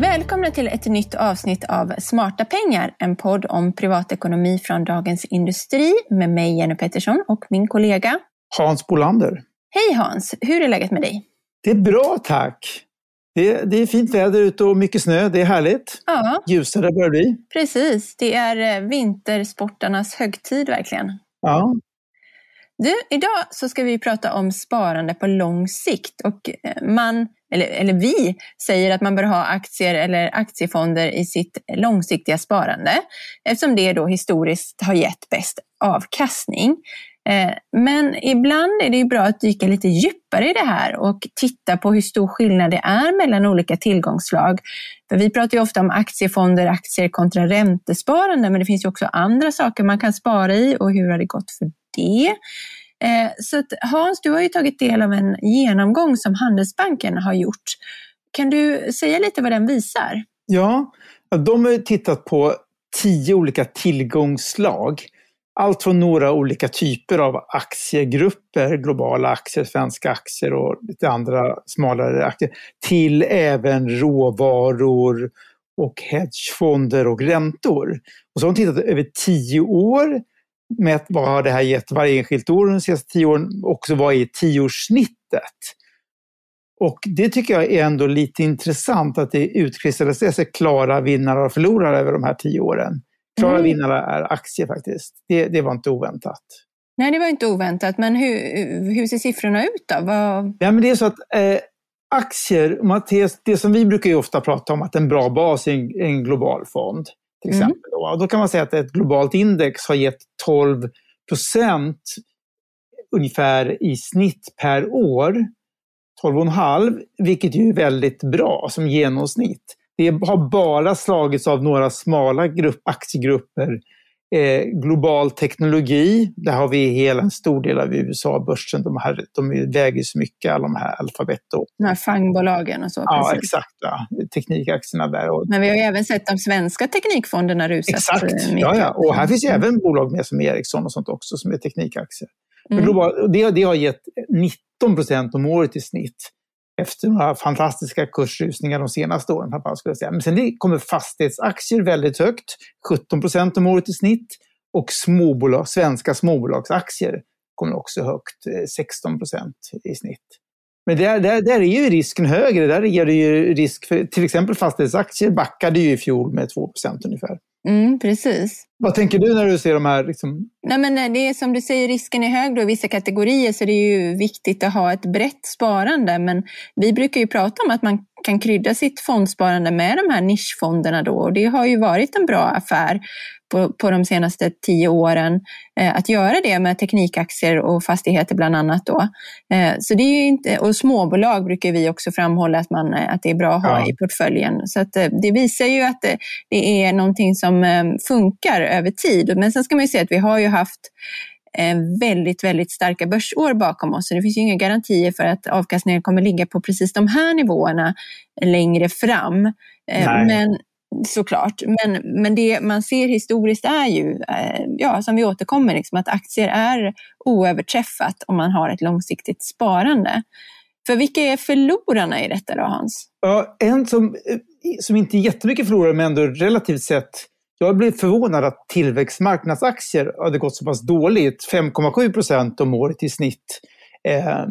Välkomna till ett nytt avsnitt av Smarta pengar, en podd om privatekonomi från Dagens Industri med mig Jenny Pettersson och min kollega Hans Bolander. Hej Hans, hur är läget med dig? Det är bra tack. Det är, det är fint väder ute och mycket snö, det är härligt. Ja. Ljusare börjar det bli. Precis, det är eh, vintersportarnas högtid verkligen. Ja. Du, idag så ska vi prata om sparande på lång sikt och eh, man, eller, eller vi, säger att man bör ha aktier eller aktiefonder i sitt långsiktiga sparande eftersom det då historiskt har gett bäst avkastning. Eh, men ibland är det bra att dyka lite djupare i det här och titta på hur stor skillnad det är mellan olika tillgångsslag. För vi pratar ju ofta om aktiefonder, aktier kontra räntesparande, men det finns ju också andra saker man kan spara i och hur har det gått för det? Eh, så att Hans, du har ju tagit del av en genomgång som Handelsbanken har gjort. Kan du säga lite vad den visar? Ja, de har tittat på tio olika tillgångsslag. Allt från några olika typer av aktiegrupper, globala aktier, svenska aktier och lite andra smalare aktier, till även råvaror och hedgefonder och räntor. Och så har de tittat över tio år mätt vad har det här gett varje enskilt år de senaste tio åren, också vad är tioårssnittet? Och det tycker jag är ändå lite intressant att det utkristalliserar sig klara vinnare och förlorare över de här tio åren. Klara mm. vinnare är aktier faktiskt. Det, det, var inte oväntat. Nej, det var inte oväntat. Men hur, hur ser siffrorna ut då? Vad... Ja, men det är så att eh, aktier, det som vi brukar ju ofta prata om att en bra bas är en, en global fond till mm. exempel. Då. Och då kan man säga att ett globalt index har gett 12 procent ungefär i snitt per år. 12,5 vilket ju är väldigt bra som genomsnitt. Det har bara slagits av några smala grupp, aktiegrupper Eh, global teknologi, där har vi hela en stor del av USA-börsen. De, här, de väger så mycket, alla de här Alphabet och... De här fangbolagen och så. Ja, precis. exakt. Ja. Teknikaktierna där. Och... Men vi har även sett de svenska teknikfonderna rusat Exakt, mycket. ja, ja. och här finns ju mm. även bolag med som Ericsson och sånt också som är teknikaktier. Mm. Global, det, det har gett 19 procent om året i snitt efter några fantastiska kursrusningar de senaste åren. Skulle jag säga. Men sen kommer fastighetsaktier väldigt högt, 17 procent om året i snitt. Och småbolag, svenska småbolagsaktier kommer också högt, eh, 16 procent i snitt. Men där, där, där är ju risken högre. Där är det ju risk för, till exempel fastighetsaktier backade ju i fjol med 2 procent ungefär. Mm, precis. Vad tänker du när du ser de här? Liksom? Nej, men eh, det är som du säger, risken är hög då i vissa kategorier så det är ju viktigt att ha ett brett sparande. Men vi brukar ju prata om att man kan krydda sitt fondsparande med de här nischfonderna då och det har ju varit en bra affär på, på de senaste tio åren eh, att göra det med teknikaktier och fastigheter bland annat. Då. Eh, så det är inte, och småbolag brukar vi också framhålla att, man, eh, att det är bra att ha ja. i portföljen. Så att, eh, det visar ju att det, det är någonting som eh, funkar över tid. Men sen ska man ju säga att vi har ju haft väldigt, väldigt starka börsår bakom oss. Så det finns ju inga garantier för att avkastningen kommer ligga på precis de här nivåerna längre fram. Nej. Men såklart. Men, men det man ser historiskt är ju, eh, ja, som vi återkommer, liksom, att aktier är oöverträffat om man har ett långsiktigt sparande. För vilka är förlorarna i detta då, Hans? Ja, en som, som inte är jättemycket förlorare, men ändå relativt sett jag blev förvånad att tillväxtmarknadsaktier hade gått så pass dåligt, 5,7 procent om året i snitt. Eh,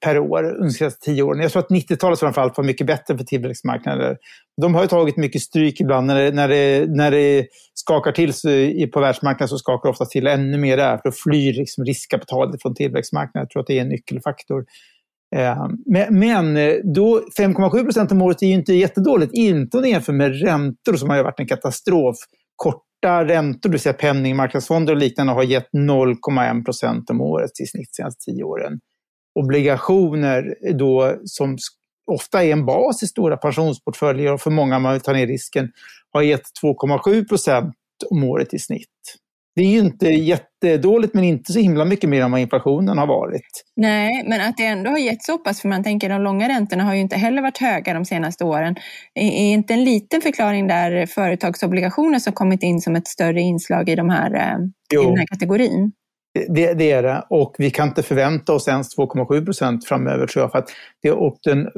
per år under de senaste tio åren. Jag tror att 90-talet framförallt var mycket bättre för tillväxtmarknader. De har ju tagit mycket stryk ibland. När det, när det, när det skakar till sig på världsmarknaden så skakar det ofta till ännu mer där. För då flyr liksom riskkapitalet från tillväxtmarknaden. Jag tror att det är en nyckelfaktor. Eh, men eh, då 5,7 procent om året är ju inte jättedåligt. Inte om det jämför med räntor som har varit en katastrof. Korta räntor, det vill säga penningmarknadsfonder och liknande, har gett 0,1 procent om året i snitt de senaste tio åren obligationer då som ofta är en bas i stora pensionsportföljer och för många man vill ta ner risken har gett 2,7 procent om året i snitt. Det är ju inte jättedåligt men inte så himla mycket mer än vad inflationen har varit. Nej, men att det ändå har gett så pass, för man tänker de långa räntorna har ju inte heller varit höga de senaste åren. Är inte en liten förklaring där företagsobligationer som kommit in som ett större inslag i, de här, eh, i den här kategorin? Det, det, är det. Och vi kan inte förvänta oss ens 2,7 procent framöver tror jag. För att det, och den,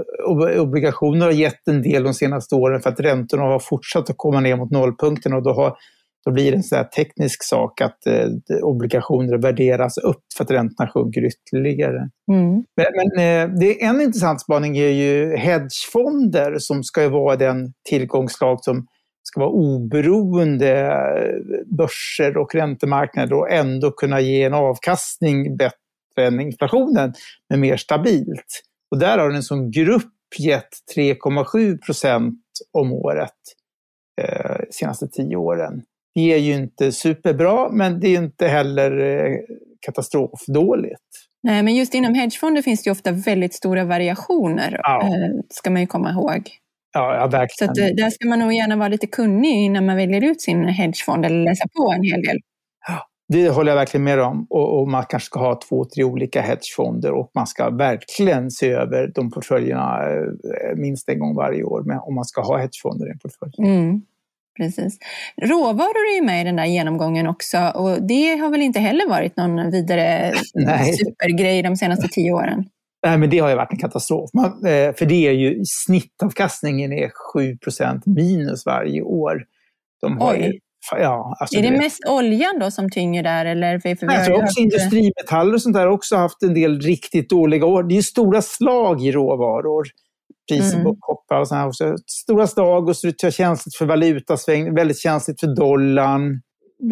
obligationer har gett en del de senaste åren för att räntorna har fortsatt att komma ner mot nollpunkten och då, har, då blir det en sån teknisk sak att eh, obligationer värderas upp för att räntorna sjunker ytterligare. Mm. Men, men eh, det, en intressant spaning är ju hedgefonder som ska vara den tillgångslag som ska vara oberoende eh, börser och räntemarknader och ändå kunna ge en avkastning bättre än inflationen, men mer stabilt. Och där har en sån grupp gett 3,7 procent om året eh, senaste tio åren. Det är ju inte superbra, men det är inte heller eh, katastrofdåligt. Nej, men just inom hedgefonder finns det ju ofta väldigt stora variationer, ja. eh, ska man ju komma ihåg. Ja, ja verkligen. Så att, eh, där ska man nog gärna vara lite kunnig innan man väljer ut sin hedgefond eller läsa på en hel del. Ja, det håller jag verkligen med om. Och, och, man kanske ska ha två, tre olika hedgefonder och man ska verkligen se över de portföljerna minst en gång varje år med, om man ska ha hedgefonder i en portfölj. Mm. Precis. Råvaror är ju med i den där genomgången också och det har väl inte heller varit någon vidare supergrej de senaste tio åren? Nej, men det har ju varit en katastrof. Man, eh, för det är ju, snittavkastningen är 7% minus varje år. De har Oj. Ju, ja, alltså är det, det mest oljan då som tynger där? Eller för, för jag tror också haft... industrimetaller och sånt där också haft en del riktigt dåliga år. Det är ju stora slag i råvaror. Priset mm. på koppar och sånt här. Stora slag och så är det känsligt för valutasväng, väldigt känsligt för dollarn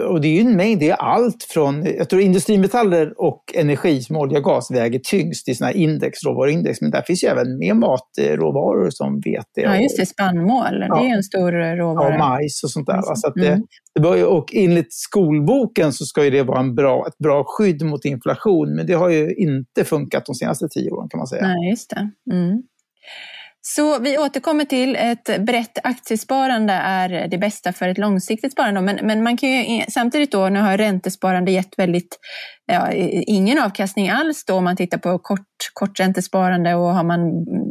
och det är ju en mängd, det är allt från, jag tror industrimetaller och energi som olja och gas väger tyngst i sådana här index, råvaruindex. Men där finns ju även mer matråvaror som vete. Ja, just det, spannmål, ja, det är en stor råvara. Ja, majs och sånt där. Så att det, mm. det bör, och enligt skolboken så ska ju det vara en bra, ett bra skydd mot inflation. Men det har ju inte funkat de senaste tio åren kan man säga. Nej, just det. Mm. Så vi återkommer till ett brett aktiesparande är det bästa för ett långsiktigt sparande. Men, men man kan ju samtidigt då, nu har räntesparande gett väldigt, ja, ingen avkastning alls då om man tittar på kort, korträntesparande och har man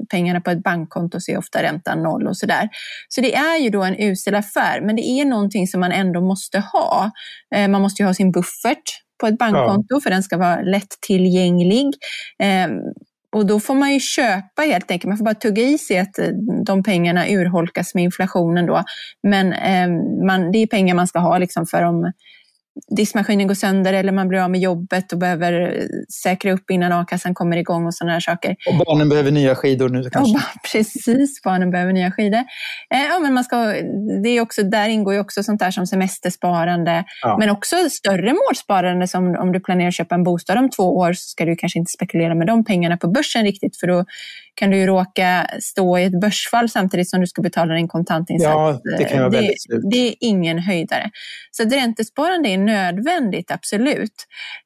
pengarna på ett bankkonto så är ofta räntan noll och sådär. Så det är ju då en usel affär, men det är någonting som man ändå måste ha. Eh, man måste ju ha sin buffert på ett bankkonto ja. för den ska vara lättillgänglig. Och då får man ju köpa helt enkelt, man får bara tugga i sig att eh, de pengarna urholkas med inflationen då. Men eh, man, det är pengar man ska ha liksom för om diskmaskinen går sönder eller man blir av med jobbet och behöver säkra upp innan a-kassan kommer igång och sådana här saker. Och barnen behöver nya skidor nu kanske? Och, precis, barnen behöver nya skidor. Eh, ja, men man ska, det är också, där ingår ju också sånt där som semestersparande, ja. men också större målsparande som om du planerar att köpa en bostad om två år så ska du kanske inte spekulera med de pengarna på börsen riktigt för då kan du ju råka stå i ett börsfall samtidigt som du ska betala din kontantinsats. Ja, det kan vara väldigt det, det är ingen höjdare. Så räntesparande är nödvändigt, absolut.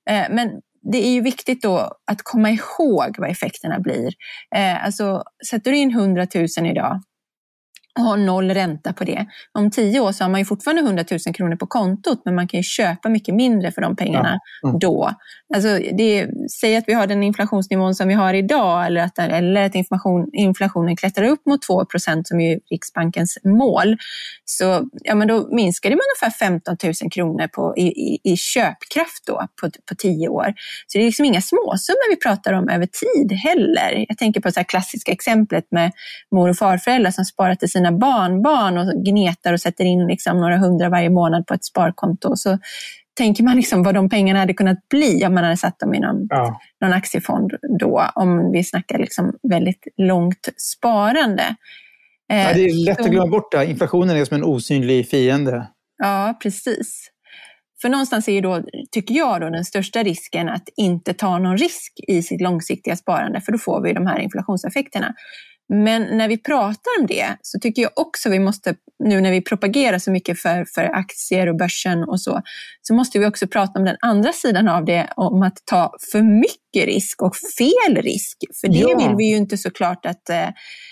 Eh, men det är ju viktigt då att komma ihåg vad effekterna blir. Eh, alltså, sätter du in 100 000 idag och har noll ränta på det. Om tio år så har man ju fortfarande 100 000 kronor på kontot men man kan ju köpa mycket mindre för de pengarna ja. mm. då. Alltså det, säg att vi har den inflationsnivån som vi har idag eller att, eller att inflation, inflationen klättrar upp mot 2% som är Riksbankens mål. Så ja, men då minskar med ungefär 15 000 kronor på, i, i, i köpkraft då på, på tio år. Så det är liksom inga småsummor vi pratar om över tid heller. Jag tänker på det klassiska exemplet med mor och farföräldrar som sparar till sina sina barnbarn och gnetar och sätter in liksom några hundra varje månad på ett sparkonto. Så tänker man liksom vad de pengarna hade kunnat bli om man hade satt dem i någon, ja. någon aktiefond då, om vi snackar liksom väldigt långt sparande. Ja, det är lätt att glömma bort det. Inflationen är som en osynlig fiende. Ja, precis. För någonstans är ju då, tycker jag, då, den största risken att inte ta någon risk i sitt långsiktiga sparande, för då får vi de här inflationseffekterna. Men när vi pratar om det så tycker jag också vi måste, nu när vi propagerar så mycket för, för aktier och börsen och så, så måste vi också prata om den andra sidan av det, om att ta för mycket risk och fel risk. För det ja. vill vi ju inte såklart att, eh,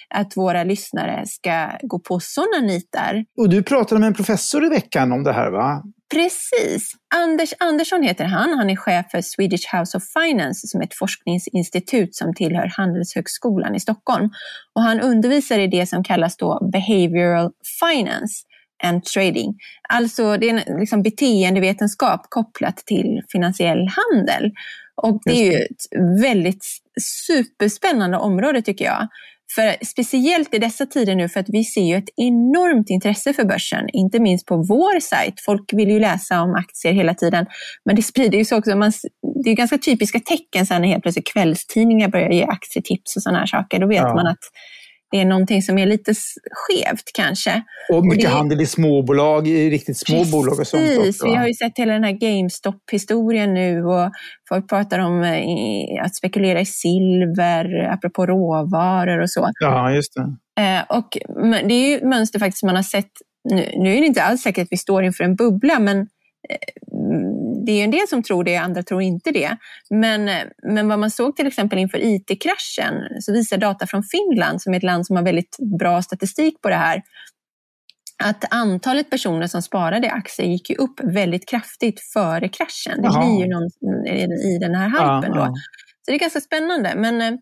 att våra lyssnare ska gå på sådana nitar. Och du pratade med en professor i veckan om det här va? Precis. Anders Andersson heter han. Han är chef för Swedish House of Finance som är ett forskningsinstitut som tillhör Handelshögskolan i Stockholm. Och han undervisar i det som kallas då behavioral finance and trading. Alltså det är liksom beteendevetenskap kopplat till finansiell handel. Och det är ju ett väldigt superspännande område tycker jag. För speciellt i dessa tider nu, för att vi ser ju ett enormt intresse för börsen, inte minst på vår sajt. Folk vill ju läsa om aktier hela tiden, men det sprider sig också. Man, det är ganska typiska tecken sen när helt plötsligt kvällstidningar börjar ge aktietips och sådana här saker. Då vet ja. man att det är någonting som är lite skevt kanske. Och mycket och det... handel i småbolag, i riktigt små Precis. bolag och sånt också. Vi har ju sett hela den här GameStop-historien nu och folk pratar om eh, att spekulera i silver, apropå råvaror och så. Ja, just det. Eh, och det är ju mönster faktiskt man har sett nu, nu är det inte alls säkert att vi står inför en bubbla, men det är en del som tror det, andra tror inte det. Men, men vad man såg till exempel inför IT-kraschen så visar data från Finland, som är ett land som har väldigt bra statistik på det här, att antalet personer som sparade i aktier gick ju upp väldigt kraftigt före kraschen. Det blir ju någon, i den här hypen då. Så det är ganska spännande. Men,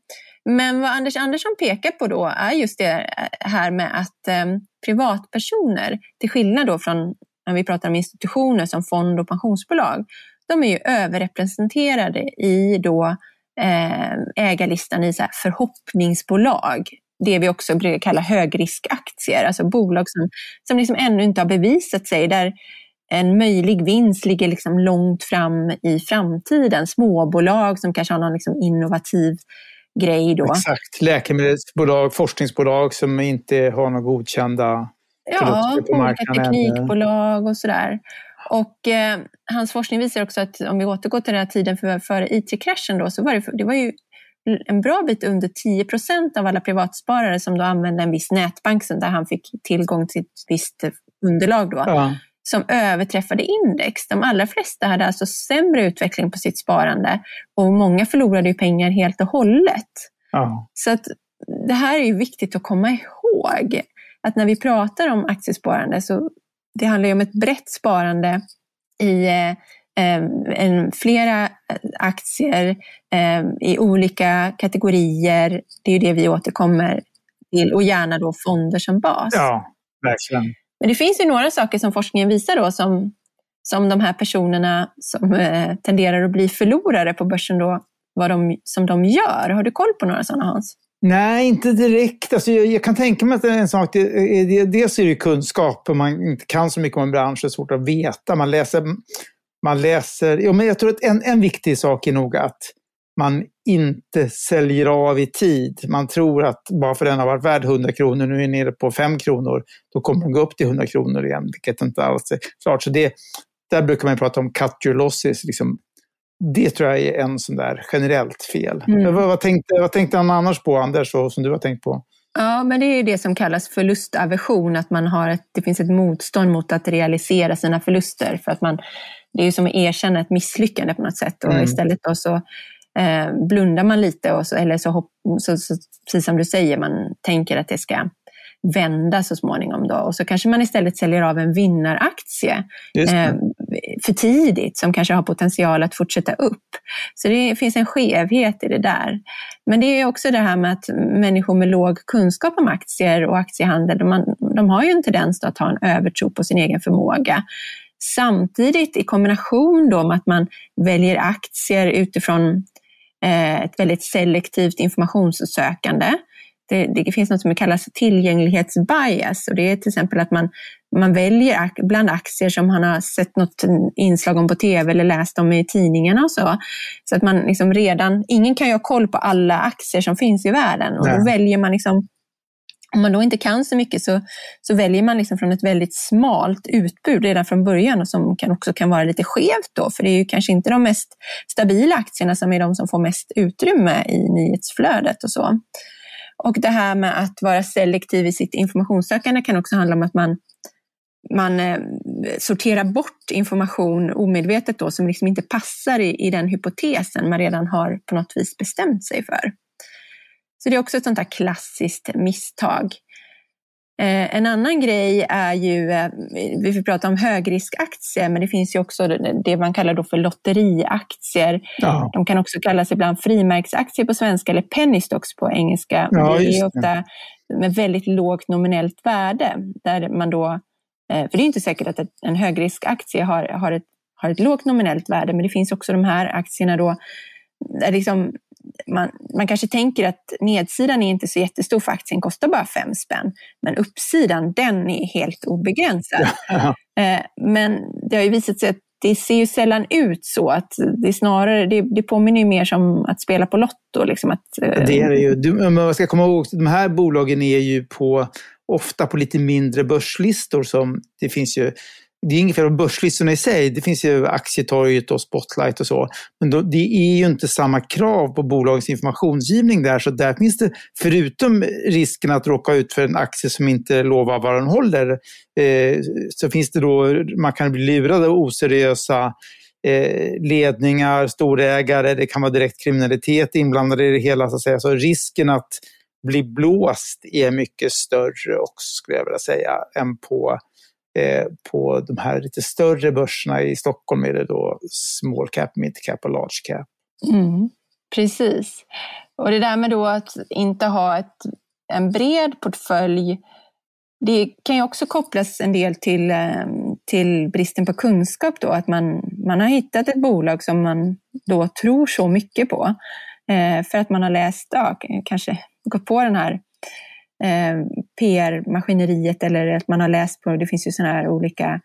men vad Anders Andersson pekar på då är just det här med att eh, privatpersoner, till skillnad då från när vi pratar om institutioner som fond och pensionsbolag, de är ju överrepresenterade i då, eh, ägarlistan i så förhoppningsbolag. Det vi också brukar kalla högriskaktier, alltså bolag som, som liksom ännu inte har bevisat sig, där en möjlig vinst ligger liksom långt fram i framtiden. Småbolag som kanske har någon liksom innovativ grej. Då. Exakt, läkemedelsbolag, forskningsbolag som inte har några godkända Ja, olika teknikbolag och sådär. Och eh, hans forskning visar också att om vi återgår till den här tiden för, före IT-kraschen då, så var det, det var ju en bra bit under 10 procent av alla privatsparare som då använde en viss nätbank där han fick tillgång till ett visst underlag då, ja. som överträffade index. De allra flesta hade alltså sämre utveckling på sitt sparande och många förlorade ju pengar helt och hållet. Ja. Så att det här är ju viktigt att komma ihåg att när vi pratar om aktiesparande så det handlar ju om ett brett sparande i eh, en, flera aktier eh, i olika kategorier. Det är ju det vi återkommer till och gärna då fonder som bas. Ja, verkligen. Men det finns ju några saker som forskningen visar då som, som de här personerna som eh, tenderar att bli förlorare på börsen då, vad de, som de gör. Har du koll på några sådana Hans? Nej, inte direkt. Alltså, jag, jag, kan tänka mig att det är en sak, det, eh, det, dels är det kunskap, om man inte kan så mycket om en bransch, det är svårt att veta. Man läser, man läser ja, men jag tror att en, en viktig sak är nog att man inte säljer av i tid. Man tror att bara för den har varit värd 100 kronor, nu är den nere på 5 kronor, då kommer den gå upp till 100 kronor igen, vilket inte alls är klart. Så det, där brukar man prata om cut your losses, liksom det tror jag är en sån där generellt fel. Mm. Vad, vad, tänkte, vad tänkte han annars på, Anders, och som du har tänkt på? Ja, men det är det som kallas förlustaversion, att man har ett, det finns ett motstånd mot att realisera sina förluster. För att man, det är ju som att erkänna ett misslyckande på något sätt. Och mm. istället då så eh, blundar man lite, och så, eller så, hopp, så, så, precis som du säger, man tänker att det ska vända så småningom. Då. Och så kanske man istället säljer av en vinnaraktie eh, för tidigt som kanske har potential att fortsätta upp. Så det finns en skevhet i det där. Men det är också det här med att människor med låg kunskap om aktier och aktiehandel, de, de har ju en tendens att ha en övertro på sin egen förmåga. Samtidigt i kombination då med att man väljer aktier utifrån eh, ett väldigt selektivt informationssökande det, det, finns något som kallas tillgänglighetsbias och det är till exempel att man, man väljer bland aktier som man har sett något inslag om på tv eller läst om i tidningarna och så. Så att man liksom redan, ingen kan ju ha koll på alla aktier som finns i världen och Nej. då väljer man liksom om man då inte kan så mycket så, så väljer man liksom från ett väldigt smalt utbud redan från början och som kan också kan vara lite skevt då, för det är ju kanske inte de mest stabila aktierna som är de som får mest utrymme i nyhetsflödet och så. Och det här med att vara selektiv i sitt informationssökande kan också handla om att man, man eh, sorterar bort information omedvetet då, som liksom inte passar i, i den hypotesen man redan har på något vis bestämt sig för. Så det är också ett sånt här klassiskt misstag. Eh, en annan grej är ju, eh, vi får prata om högriskaktier, men det finns ju också det man kallar då för lotteriaktier. Ja. De kan också kallas ibland frimärksaktier på svenska eller penny stocks på engelska. Ja, det är ofta med väldigt lågt nominellt värde. Där man då, för det är inte säkert att en högriskaktie har, har, ett, har ett lågt nominellt värde, men det finns också de här aktierna då där liksom man, man kanske tänker att nedsidan är inte så jättestor för aktien kostar bara fem spänn. Men uppsidan, den är helt obegränsad. Eh, men det har ju visat sig att det ser ju sällan ut så. att Det, snarare, det, det påminner ju mer som att spela på Lotto. Liksom att, eh, det är det ju. Du, man ska komma ihåg, de här bolagen är ju på, ofta på lite mindre börslistor. som Det finns ju det är inget fel på börslistorna i sig. Det finns ju Aktietorget och Spotlight och så. Men då, det är ju inte samma krav på bolagens informationsgivning där. Så där finns det, förutom risken att råka ut för en aktie som inte lovar vad den håller, eh, så finns det då, man kan bli lurad av oseriösa eh, ledningar, storägare, det kan vara direkt kriminalitet inblandad i det hela. Så, att säga. så risken att bli blåst är mycket större också, skulle jag vilja säga, än på Eh, på de här lite större börserna i Stockholm är det då small cap, mid cap och large cap. Mm, precis. Och det där med då att inte ha ett, en bred portfölj det kan ju också kopplas en del till, eh, till bristen på kunskap då, att man, man har hittat ett bolag som man då tror så mycket på. Eh, för att man har läst, ja, kanske gått på den här PR-maskineriet eller att man har läst på, det finns ju sådana här olika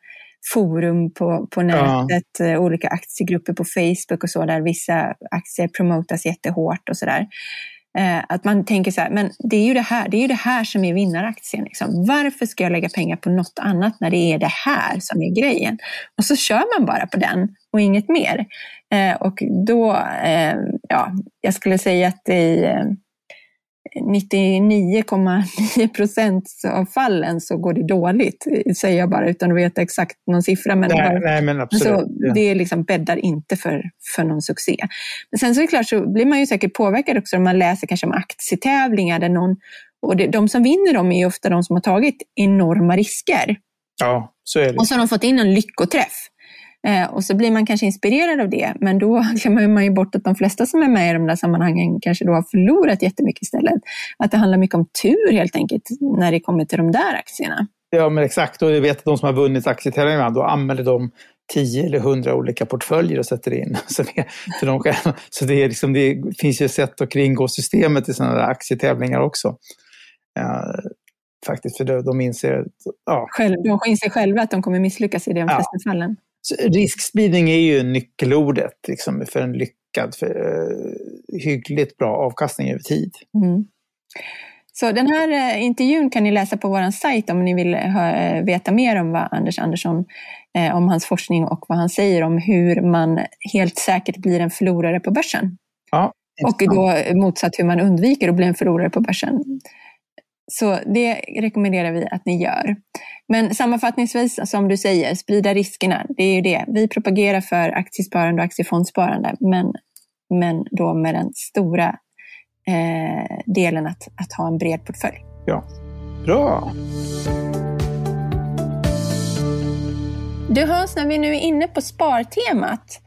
forum på, på nätet, ja. Eh, olika aktiegrupper på Facebook och så, där vissa aktier promotas jättehårt och sådär. Eh, att man tänker så här, men det är ju det här, det är ju det här som är vinnaraktien. Liksom. Varför ska jag lägga pengar på något annat när det är det här som är grejen? Och så kör man bara på den och inget mer. Eh, och då, eh, ja, jag skulle säga att det är 99,9 procent av fallen så går det dåligt, säger jag bara utan att veta exakt någon siffra. Men, nej, nej, men absolut, så det liksom bäddar inte för, för någon succé. Men sen så är det klart så blir man ju säkert påverkad också om man läser kanske om aktietävlingar där någon, och det, de som vinner dem är ju ofta de som har tagit enorma risker. Ja, så är det. Och så har de fått in en lyckoträff. Eh, och så blir man kanske inspirerad av det, men då glömmer man ju bort att de flesta som är med i de där sammanhangen kanske då har förlorat jättemycket istället. Att det handlar mycket om tur helt enkelt när det kommer till de där aktierna. Ja, men exakt. Och jag vet att de som har vunnit aktietävlingarna, då anmäler de 10 eller 100 olika portföljer och sätter in. Så det, för de själva. Så det, är liksom, det finns ju sätt att kringgå systemet i sådana där aktietävlingar också. Ja, faktiskt, för de inser... Ja. Själv, de inser själva att de kommer misslyckas i de flesta ja. fallen. Riskspridning är ju nyckelordet liksom, för en lyckad, för, uh, hyggligt bra avkastning över tid. Mm. Så den här uh, intervjun kan ni läsa på vår sajt om ni vill uh, veta mer om vad Anders Andersson, om hans forskning och vad han säger om hur man helt säkert blir en förlorare på börsen. Ja, och då motsatt hur man undviker att bli en förlorare på börsen. Så det rekommenderar vi att ni gör. Men sammanfattningsvis, som du säger, sprida riskerna. Det är ju det. Vi propagerar för aktiesparande och aktiefondsparande, men, men då med den stora eh, delen att, att ha en bred portfölj. Ja, bra. Du Hans, när vi nu är inne på spartemat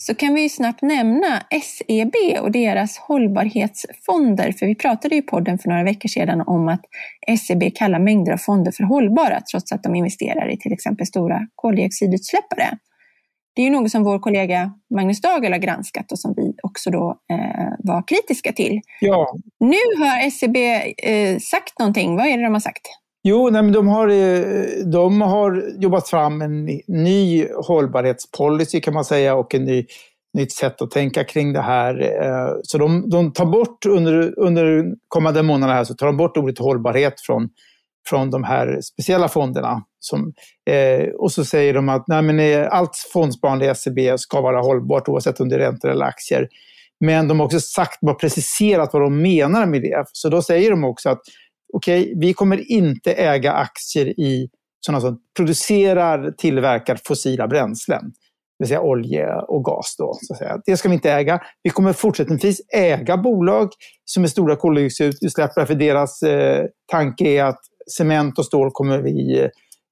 så kan vi snabbt nämna SEB och deras hållbarhetsfonder. För vi pratade i podden för några veckor sedan om att SEB kallar mängder av fonder för hållbara trots att de investerar i till exempel stora koldioxidutsläppare. Det är ju något som vår kollega Magnus Dagel har granskat och som vi också då eh, var kritiska till. Ja. Nu har SEB eh, sagt någonting. Vad är det de har sagt? Jo, nej, men de, har, eh, de har jobbat fram en ny hållbarhetspolicy kan man säga och en ny, nytt sätt att tänka kring det här. Eh, så de, de tar bort under, under kommande månader här så tar de bort ordet hållbarhet från, från de här speciella fonderna. Som, eh, och så säger de att nej, men eh, allt fondsparande i SEB ska vara hållbart oavsett om det är räntor eller aktier. Men de har också sagt, bara preciserat vad de menar med det. Så då säger de också att okej, okay, vi kommer inte äga aktier i sådana som producerar, tillverkar fossila bränslen. Det vill säga olja och gas. Då, så att säga. Det ska vi inte äga. Vi kommer fortsättningsvis äga bolag som är stora koldioxidutsläppare för deras eh, tanke är att cement och stål kommer vi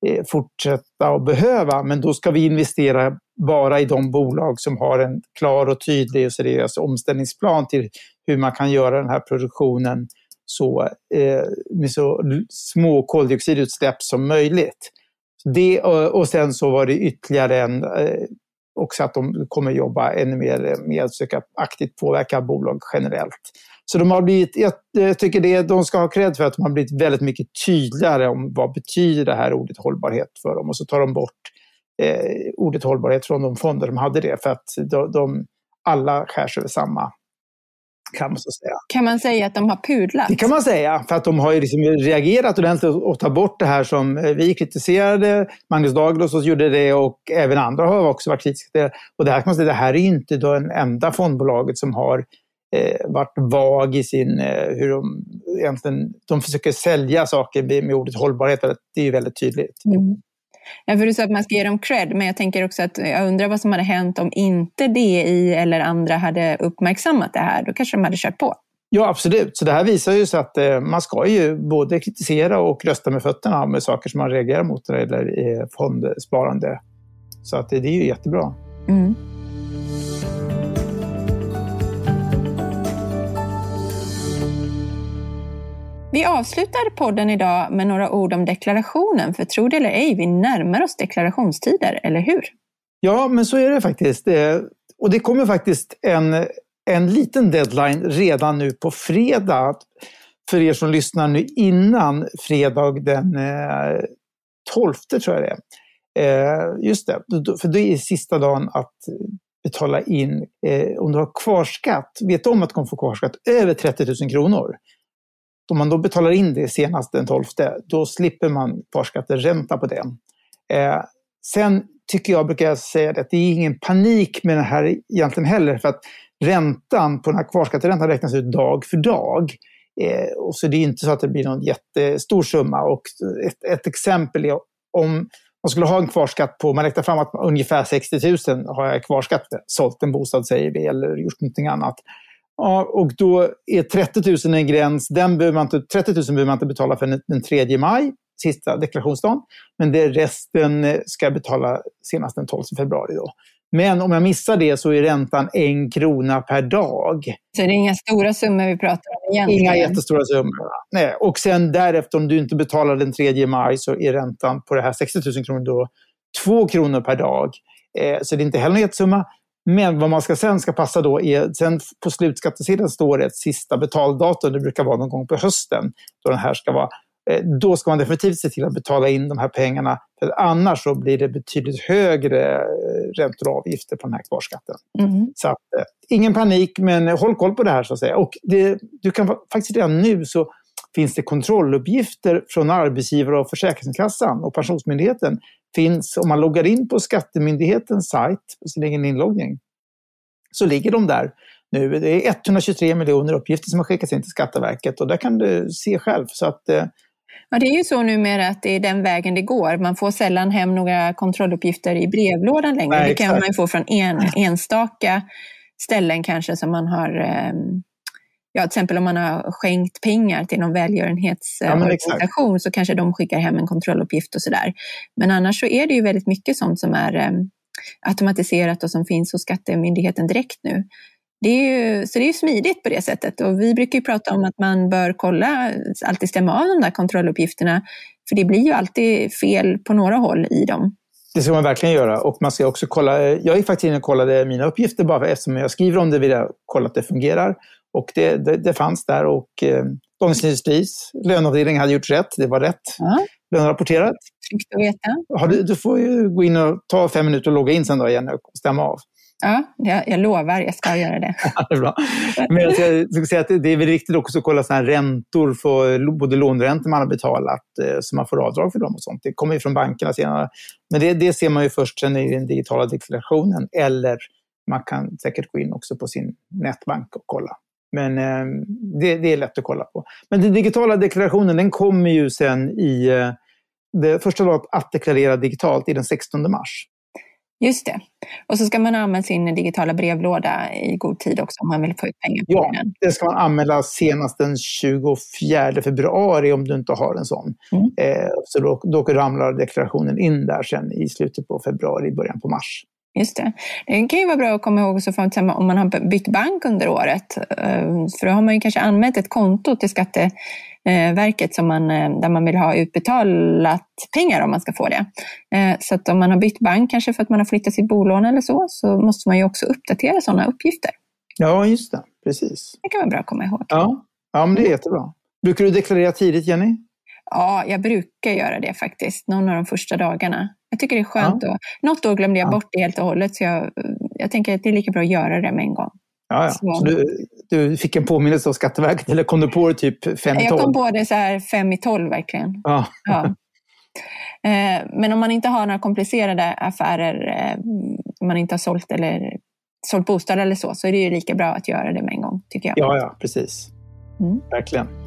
eh, fortsätta att behöva. Men då ska vi investera bara i de bolag som har en klar och tydlig och seriös omställningsplan till hur man kan göra den här produktionen så, eh, med så små koldioxidutsläpp som möjligt. Det, eh, och sen så var det ytterligare en, eh, också att de kommer jobba ännu mer med att försöka aktivt påverka bolag generellt. Så de har blivit, jag tycker det, de ska ha cred för att de har blivit väldigt mycket tydligare om vad betyder det här ordet hållbarhet för dem. Och så tar de bort eh, ordet hållbarhet från de fonder de hade det för att de, de alla skärs över samma kan man så säga. Kan man säga att de har pudlat? Det kan man säga, för att de har ju liksom reagerat ordentligt och tagit bort det här som eh, vi kritiserade. Magnus Daglos gjorde det och även andra har också varit kritiska till det. Och det här kan man säga, det här är inte det enda fondbolaget som har eh, varit vag i sin, eh, hur de egentligen, de försöker sälja saker med ordet hållbarhet. Det är ju väldigt tydligt. Mm. Ja, för du sa att man ska ge dem cred, men jag tänker också att jag undrar vad som hade hänt om inte DI eller andra hade uppmärksammat det här. Då kanske de hade kört på. Ja, absolut. Så det här visar ju så att eh, man ska ju både kritisera och rösta med fötterna med saker som man reagerar mot när det gäller eh, fondsparande. Så att det, det är ju jättebra. Mm. Vi avslutar podden idag med några ord om deklarationen, för tro det eller ej, vi närmar oss deklarationstider, eller hur? Ja, men så är det faktiskt. Och det kommer faktiskt en, en liten deadline redan nu på fredag. För er som lyssnar nu innan fredag den eh, 12 tror jag det är. Eh, just det, för det är sista dagen att betala in, eh, om du har kvarskatt, vet du om att du kommer få kvarskatt över 30 000 kronor, om man då betalar in det senast den 12, då slipper man kvarskatteränta på det. Eh, sen tycker jag, brukar jag säga att det är ingen panik med det här egentligen heller, för att räntan på den här kvarskatteräntan räknas ut dag för dag. Eh, och så det är inte så att det blir någon jättestor summa. Och ett, ett exempel är om man skulle ha en kvarskatt på, man räknar fram att ungefär 60 000 har jag kvarskatt, sålt en bostad säger vi, eller gjort någonting annat. Ja, och då är 30 000 en gräns. Den behöver man inte, 30 000 behöver man inte betala för den 3 maj, sista deklarationsdagen. Men det resten eh, ska jag betala senast den 12 februari. Då. Men om jag missar det så är räntan en krona per dag. Så det är inga stora summor vi pratar om egentligen? Inga jättestora summor. Nej. Och sen därefter, om du inte betalar den 3 maj, så är räntan på det här 60 000 kronor då 2 kronor per dag. Eh, så det är inte heller en jättesumma. Men vad man ska sen ska passa då är, sen på slutskattesedeln står det ett sista betaldatum, det brukar vara någon gång på hösten, då den här ska vara eh, då ska man definitivt se till att betala in de här pengarna. För annars så blir det betydligt högre eh, räntor och avgifter på den här kvarskatten. Mm. Så att, eh, ingen panik, men håll koll på det här så att säga. Och det, du kan faktiskt redan nu så finns det kontrolluppgifter från arbetsgivare och Försäkringskassan och Pensionsmyndigheten finns, om man loggar in på Skattemyndighetens sajt, på sin egen inloggning, så ligger de där nu. Det är 123 miljoner uppgifter som har skickats in till Skatteverket och där kan du se själv. Så att, eh, Ja, det är ju så numera att det är den vägen det går. Man får sällan hem några kontrolluppgifter i brevlådan längre. Nej, det kan man ju få från en, enstaka ställen kanske som man har eh, ja, till exempel om man har skänkt pengar till någon välgörenhetsorganisation ja, så kanske de skickar hem en kontrolluppgift och sådär. Men annars så är det ju väldigt mycket sånt som är eh, automatiserat och som finns hos Skattemyndigheten direkt nu. Det är ju, så det är ju smidigt på det sättet och vi brukar ju prata om att man bör kolla, alltid stämma av de där kontrolluppgifterna, för det blir ju alltid fel på några håll i dem. Det ska man verkligen göra. Och man ska också kolla, jag gick faktiskt in och kollade mina uppgifter bara eftersom jag skriver om det vill jag kolla att det fungerar. Och det, det, det fanns där och eh, Dagens Industris löneavdelning hade gjort rätt. Det var rätt. Ja. Lönerapporterat. Tryggt att veta. Ja, du, du, får ju gå in och ta fem minuter och logga in sen då igen och stämma av. Ja, jag, jag lovar, jag ska göra det. det är bra. Men jag ska säga att det är väl viktigt också att kolla såna räntor, för både låneräntor man har betalat, eh, så man får avdrag för dem och sånt. Det kommer ju från bankerna senare. Men det, det ser man ju först sen i den digitala deklarationen eller Man kan säkert gå in också på sin nätbank och kolla. Men eh, det, det, är lätt att kolla på. Men den digitala deklarationen den kommer ju sen i... Eh, det första dagen att deklarera digitalt är den 16 mars. Just det. Och så ska man anmäla sin digitala brevlåda i god tid också om man vill få ut pengar på ja, den. det ska man anmäla senast den 24 februari om du inte har en sån. Mm. Eh, så då, då ramlar deklarationen in där sen i slutet på februari, början på mars. Just det. Det kan ju vara bra att komma ihåg också för att om man har bytt bank under året. Eh, för då har man ju kanske anmält ett konto till Skatteverket som man, eh, där man vill ha utbetalat pengar om man ska få det. Eh, så att om man har bytt bank, kanske för att man har flyttat sitt bolån eller så, så måste man ju också uppdatera sådana uppgifter. Ja, just det. Precis. Det kan vara bra att komma ihåg. Ja, ja men det är jättebra. Brukar du deklarera tidigt, Jenny? Ja, jag brukar göra det faktiskt. Någon av de första dagarna. Jag tycker det är skönt. Ja. Något år glömde jag ja. bort det helt och hållet, så jag, jag tänker att det är lika bra att göra det med en gång. Ja, ja. Så. så du, du, fick en påminnelse av Skatteverket, eller kom du på det typ fem i tolv? Jag kom på det så här fem i tolv, verkligen. Ja. ja. Eh, men om man inte har några komplicerade affärer, eh, om man inte har sålt, eller, sålt bostad eller så, så är det ju lika bra att göra det med en gång, tycker jag. Ja, ja precis. Mm. Verkligen.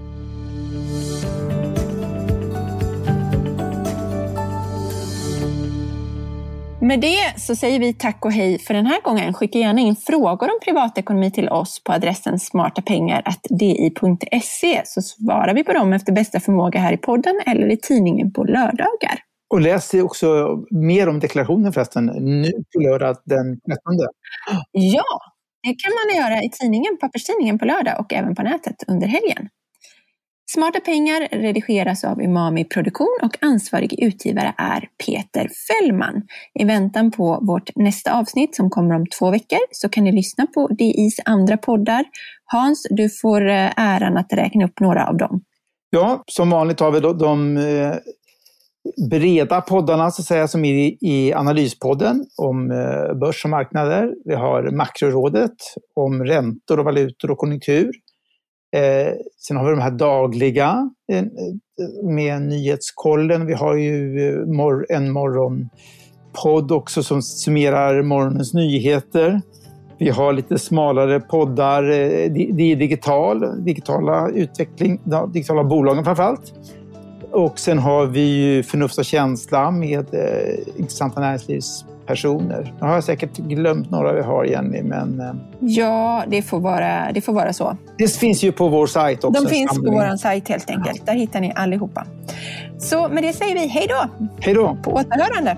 Med det så säger vi tack och hej för den här gången. Skicka gärna in frågor om privatekonomi till oss på adressen smartapengar.di.se så svarar vi på dem efter bästa förmåga här i podden eller i tidningen på lördagar. Och läs också mer om deklarationen förresten nu på lördag den 13. Ja, det kan man göra i tidningen, papperstidningen på lördag och även på nätet under helgen. Smarta pengar redigeras av Umami Produktion och ansvarig utgivare är Peter Fällman. I väntan på vårt nästa avsnitt som kommer om två veckor så kan ni lyssna på DIs andra poddar. Hans, du får eh, äran att räkna upp några av dem. Ja, som vanligt har vi då de eh, breda poddarna så att säga, som är i Analyspodden om eh, börs och marknader. Vi har Makrorådet om räntor och valutor och konjunktur. Eh, sen har vi de här dagliga eh, eh, med nyhetskollen. Vi har ju eh, mor en morgonpodd också som summerar morgonens nyheter. Vi har lite smalare poddar, eh, det är digital, digitala utveckling, digitala bolagen framförallt. Och sen har vi ju Förnuft och känsla med eh, intressanta näringslivs personer. Nu har jag säkert glömt några vi har, Jenny, men... Eh, ja, det får vara, det får vara så. Det finns ju på vår sajt också. De finns samling. på vår sajt helt enkelt. Där hittar ni allihopa. Så med det säger vi hej då! Hej då! På återhörande!